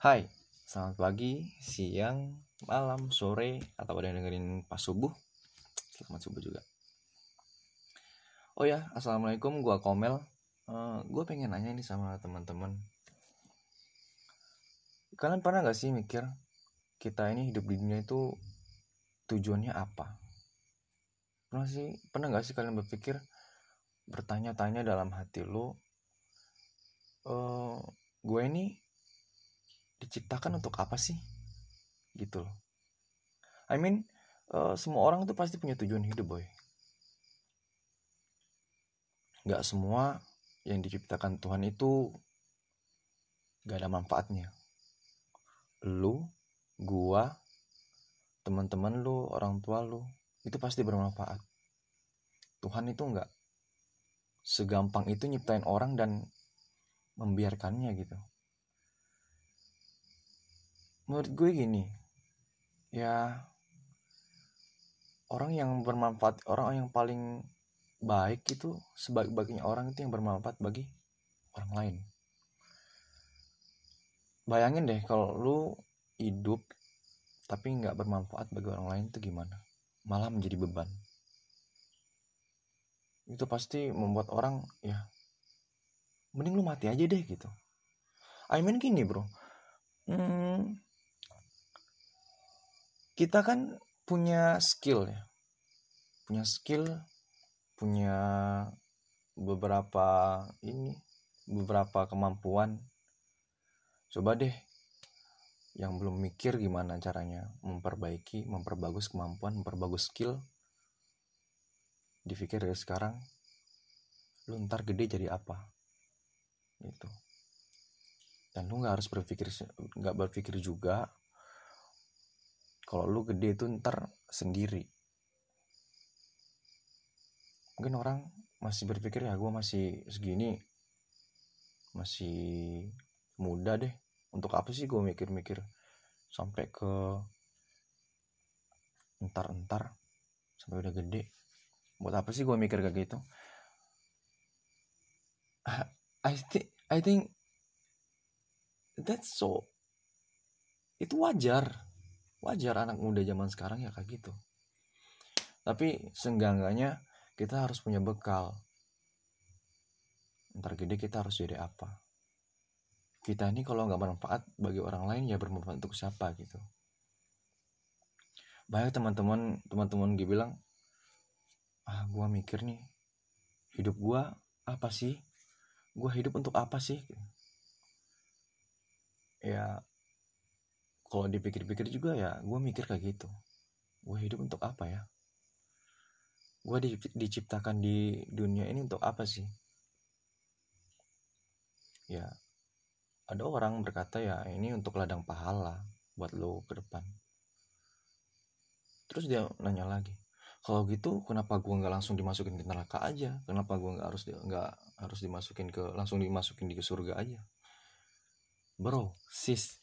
Hai, selamat pagi, siang, malam, sore, atau ada yang dengerin pas subuh. Selamat subuh juga. Oh ya, assalamualaikum, gua Komel. Uh, gua pengen nanya nih sama teman-teman. Kalian pernah gak sih mikir kita ini hidup di dunia itu tujuannya apa? Pernah sih, pernah gak sih kalian berpikir bertanya-tanya dalam hati lo, uh, gue ini diciptakan untuk apa sih? Gitu loh. I mean uh, semua orang tuh pasti punya tujuan hidup boy. Gak semua yang diciptakan Tuhan itu gak ada manfaatnya. Lu gua teman-teman lu orang tua lu itu pasti bermanfaat. Tuhan itu nggak segampang itu nyiptain orang dan membiarkannya gitu menurut gue gini ya orang yang bermanfaat orang yang paling baik itu sebaik-baiknya orang itu yang bermanfaat bagi orang lain. Bayangin deh kalau lu hidup tapi nggak bermanfaat bagi orang lain itu gimana? Malah menjadi beban. Itu pasti membuat orang ya mending lu mati aja deh gitu. I mean gini bro hmm, kita kan punya skill ya. Punya skill punya beberapa ini beberapa kemampuan. Coba deh yang belum mikir gimana caranya memperbaiki memperbagus kemampuan memperbagus skill dipikir dari sekarang lu ntar gede jadi apa? Gitu. Dan lu nggak harus berpikir nggak berpikir juga kalau lu gede itu ntar sendiri. Mungkin orang masih berpikir ya gue masih segini masih muda deh. Untuk apa sih gue mikir-mikir sampai ke entar-entar sampai udah gede? Buat apa sih gue mikir kayak gitu? I think I think that's so itu wajar wajar anak muda zaman sekarang ya kayak gitu. Tapi senggangganya kita harus punya bekal. Ntar gede kita harus jadi apa? Kita ini kalau nggak bermanfaat bagi orang lain ya bermanfaat untuk siapa gitu. Banyak teman-teman teman-teman gue bilang ah gue mikir nih hidup gue apa sih? Gue hidup untuk apa sih? Ya kalau dipikir-pikir juga ya gue mikir kayak gitu. Gue hidup untuk apa ya? Gue di, diciptakan di dunia ini untuk apa sih? Ya ada orang berkata ya ini untuk ladang pahala buat lo ke depan. Terus dia nanya lagi kalau gitu kenapa gue nggak langsung dimasukin ke neraka aja? Kenapa gue nggak harus nggak harus dimasukin ke langsung dimasukin di ke surga aja? Bro sis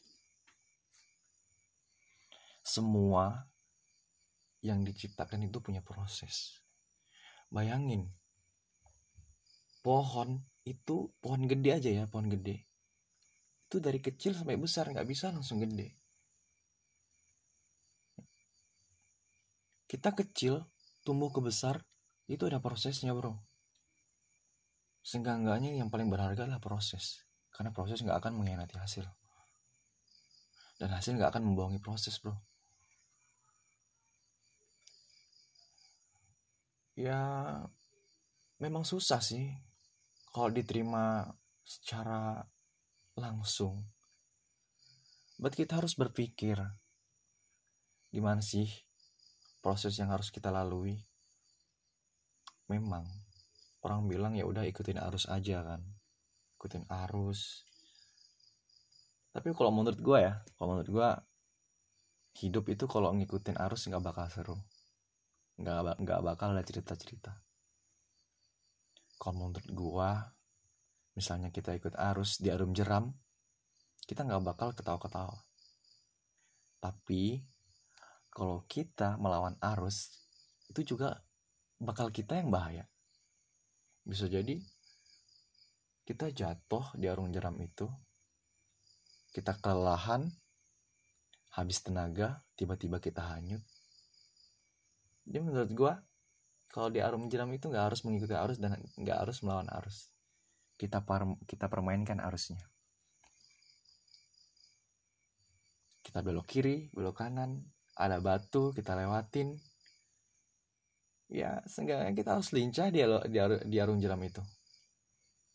semua yang diciptakan itu punya proses. Bayangin, pohon itu pohon gede aja ya, pohon gede. Itu dari kecil sampai besar nggak bisa langsung gede. Kita kecil tumbuh ke besar itu ada prosesnya bro. Seenggak-enggaknya yang paling berharga adalah proses. Karena proses nggak akan mengkhianati hasil. Dan hasil nggak akan membohongi proses bro. Ya memang susah sih kalau diterima secara langsung. But kita harus berpikir gimana sih proses yang harus kita lalui. Memang orang bilang ya udah ikutin arus aja kan, ikutin arus. Tapi kalau menurut gue ya, kalau menurut gue hidup itu kalau ngikutin arus nggak bakal seru nggak nggak bakal ada cerita cerita kalau menurut gua misalnya kita ikut arus di arum jeram kita nggak bakal ketawa ketawa tapi kalau kita melawan arus itu juga bakal kita yang bahaya. Bisa jadi kita jatuh di arum jeram itu kita kelelahan habis tenaga tiba-tiba kita hanyut jadi menurut gue kalau di arung jeram itu nggak harus mengikuti arus dan nggak harus melawan arus. Kita par kita permainkan arusnya. Kita belok kiri belok kanan ada batu kita lewatin. Ya seenggaknya kita harus lincah di, di, di arung jeram itu.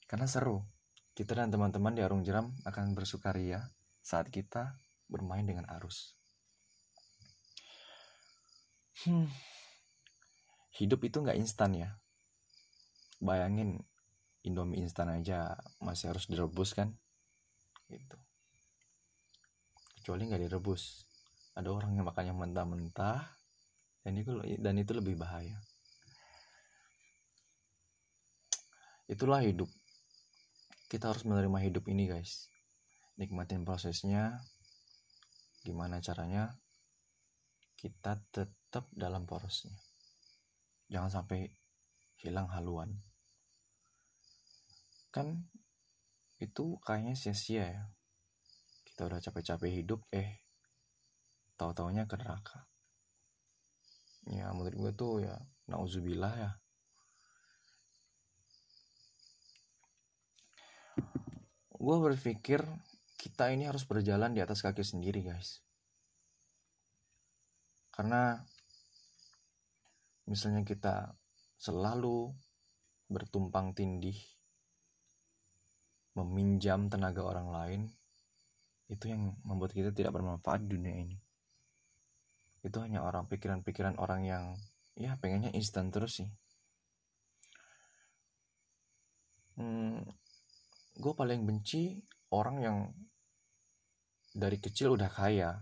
Karena seru. Kita dan teman-teman di arung jeram akan bersukaria saat kita bermain dengan arus. Hmm hidup itu nggak instan ya. Bayangin indomie instan aja masih harus direbus kan? Gitu. Kecuali nggak direbus. Ada orang yang makannya mentah-mentah dan itu dan itu lebih bahaya. Itulah hidup. Kita harus menerima hidup ini guys. Nikmatin prosesnya. Gimana caranya? Kita tetap dalam porosnya jangan sampai hilang haluan. Kan itu kayaknya sia-sia ya. Kita udah capek-capek hidup eh tahu-taunya ke neraka. Ya menurut gue tuh ya nauzubillah ya. Gue berpikir kita ini harus berjalan di atas kaki sendiri guys. Karena misalnya kita selalu bertumpang tindih meminjam tenaga orang lain itu yang membuat kita tidak bermanfaat di dunia ini. Itu hanya orang pikiran-pikiran orang yang ya pengennya instan terus sih. Hmm, gue paling benci orang yang dari kecil udah kaya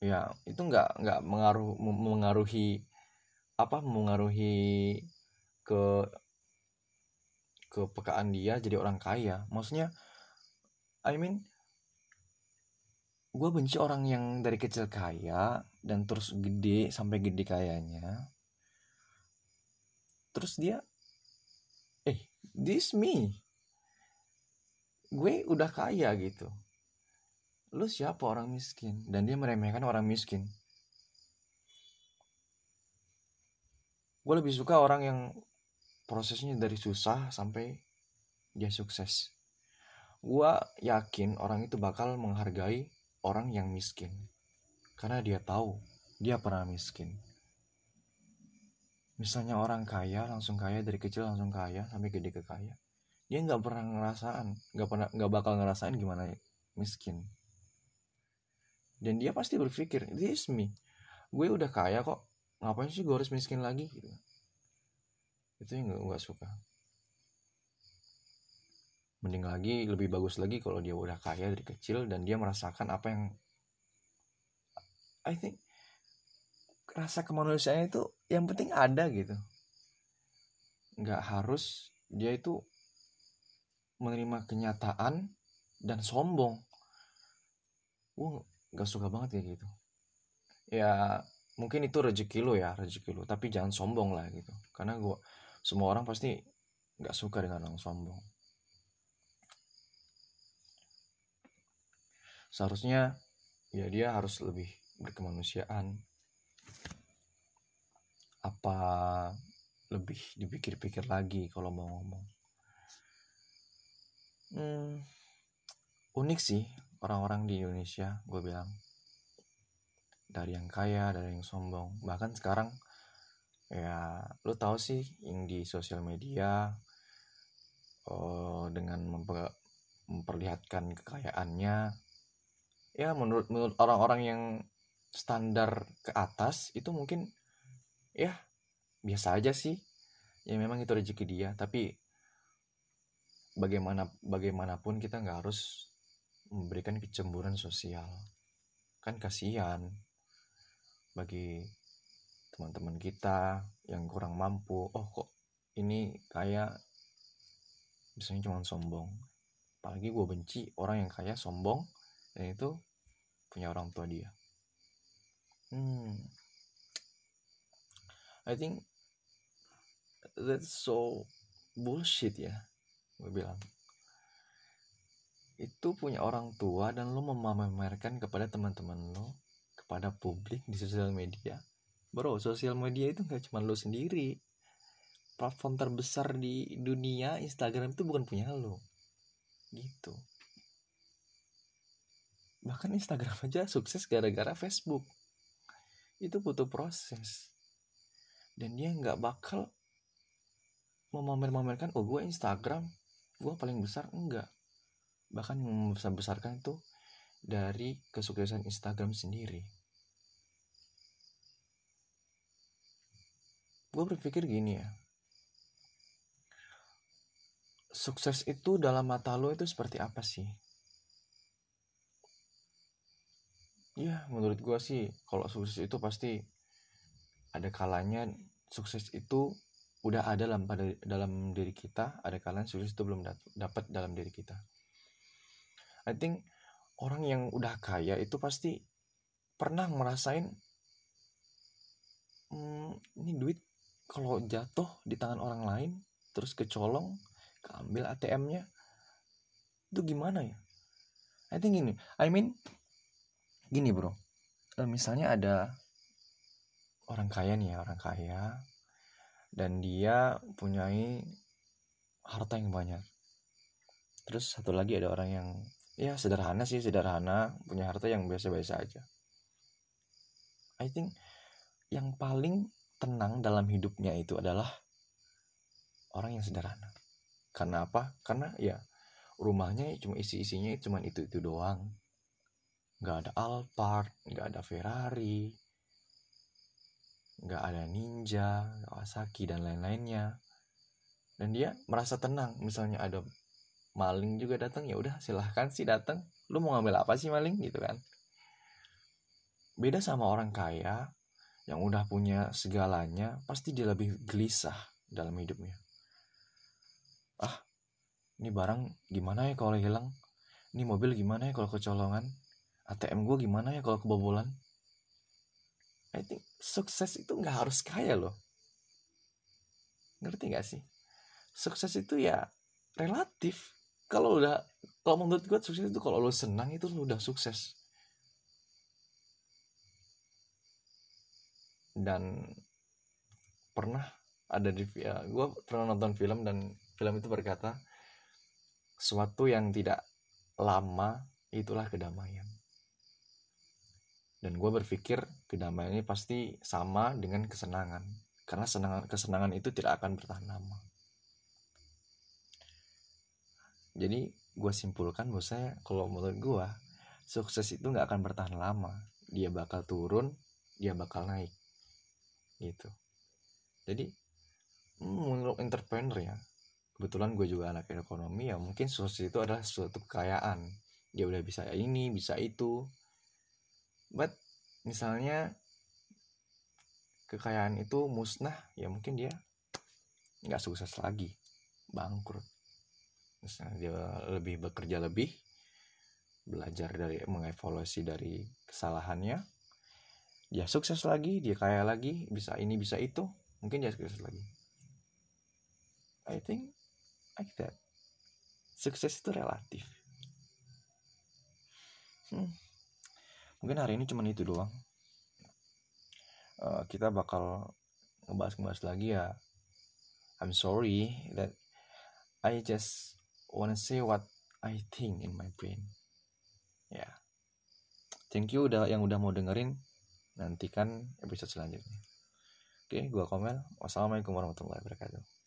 ya itu nggak nggak mengaruh mengaruhi apa mengaruhi ke kepekaan dia jadi orang kaya. Maksudnya I mean gue benci orang yang dari kecil kaya dan terus gede sampai gede kayanya. Terus dia eh this me. Gue udah kaya gitu lu siapa orang miskin? Dan dia meremehkan orang miskin. Gue lebih suka orang yang prosesnya dari susah sampai dia sukses. Gue yakin orang itu bakal menghargai orang yang miskin. Karena dia tahu dia pernah miskin. Misalnya orang kaya langsung kaya dari kecil langsung kaya sampai gede ke kaya. Dia nggak pernah ngerasaan nggak pernah nggak bakal ngerasain gimana miskin dan dia pasti berpikir this me. Gue udah kaya kok. Ngapain sih gue harus miskin lagi? Gitu. Itu yang gue gak suka. Mending lagi lebih bagus lagi kalau dia udah kaya dari kecil dan dia merasakan apa yang I think rasa kemanusiaan itu yang penting ada gitu. Nggak harus dia itu menerima kenyataan dan sombong. Gue gak suka banget kayak gitu. Ya mungkin itu rezeki lo ya rezeki lo tapi jangan sombong lah gitu. Karena gue semua orang pasti nggak suka dengan orang sombong. Seharusnya ya dia harus lebih berkemanusiaan. Apa lebih dipikir-pikir lagi kalau mau ngomong? Hmm, unik sih orang-orang di Indonesia gue bilang. Dari yang kaya dari yang sombong. Bahkan sekarang ya lu tahu sih yang di sosial media oh, dengan memper, memperlihatkan kekayaannya ya menurut menurut orang-orang yang standar ke atas itu mungkin ya biasa aja sih. Ya memang itu rezeki dia. Tapi bagaimana bagaimanapun kita nggak harus memberikan kecemburuan sosial. Kan kasihan bagi teman-teman kita yang kurang mampu. Oh kok ini kayak biasanya cuma sombong. Apalagi gue benci orang yang kaya sombong dan itu punya orang tua dia. Hmm. I think that's so bullshit ya gue bilang itu punya orang tua dan lo memamerkan kepada teman-teman lo kepada publik di sosial media. Bro sosial media itu nggak cuma lo sendiri. Platform terbesar di dunia Instagram itu bukan punya lo gitu. Bahkan Instagram aja sukses gara-gara Facebook. Itu butuh proses. Dan dia nggak bakal memamer-mamerkan oh gue Instagram gue paling besar. Enggak bahkan membesar-besarkan itu dari kesuksesan Instagram sendiri. Gue berpikir gini ya. Sukses itu dalam mata lo itu seperti apa sih? Ya menurut gue sih kalau sukses itu pasti ada kalanya sukses itu udah ada dalam pada dalam diri kita ada kalanya sukses itu belum dapat dalam diri kita I think orang yang udah kaya itu pasti pernah merasain hmm, ini duit kalau jatuh di tangan orang lain terus kecolong keambil ATM-nya itu gimana ya? I think gini I mean gini bro eh, misalnya ada orang kaya nih ya orang kaya dan dia punyai harta yang banyak. Terus satu lagi ada orang yang ya sederhana sih sederhana. Punya harta yang biasa-biasa aja. I think yang paling tenang dalam hidupnya itu adalah orang yang sederhana. Karena apa? Karena ya rumahnya cuma isi-isinya cuma itu itu doang. Nggak ada Alphard nggak ada Ferrari nggak ada Ninja Kawasaki dan lain-lainnya. Dan dia merasa tenang. Misalnya ada maling juga datang ya udah silahkan sih datang. Lu mau ngambil apa sih maling? Gitu kan. Beda sama orang kaya yang udah punya segalanya pasti dia lebih gelisah dalam hidupnya. Ah ini barang gimana ya kalau hilang? Ini mobil gimana ya kalau kecolongan? ATM gue gimana ya kalau kebobolan? I think sukses itu nggak harus kaya loh. Ngerti gak sih? Sukses itu ya relatif kalau udah kalau menurut gue sukses itu kalau lo senang itu lo udah sukses. Dan pernah ada di ya, gue pernah nonton film dan film itu berkata suatu yang tidak lama itulah kedamaian. Dan gue berpikir kedamaian ini pasti sama dengan kesenangan. Karena senangan kesenangan itu tidak akan bertahan lama jadi gue simpulkan bahwa saya kalau menurut gue sukses itu nggak akan bertahan lama. Dia bakal turun dia bakal naik. Gitu. Jadi menurut entrepreneur ya kebetulan gue juga anak ekonomi ya mungkin sukses itu adalah suatu kekayaan. Dia udah bisa ini bisa itu. But misalnya kekayaan itu musnah ya mungkin dia nggak sukses lagi. Bangkrut misalnya dia lebih bekerja lebih belajar dari mengevaluasi dari kesalahannya. Dia sukses lagi dia kaya lagi bisa ini bisa itu mungkin dia sukses lagi. I think like that. Sukses itu relatif. Hmm. mungkin hari ini cuma itu doang. Uh, kita bakal ngebahas-ngebahas lagi ya. I'm sorry that I just wanna say what I think in my brain. Ya. Yeah. thank you udah yang udah mau dengerin. Nantikan episode selanjutnya. Oke okay, gua Komel. Wassalamualaikum warahmatullahi wabarakatuh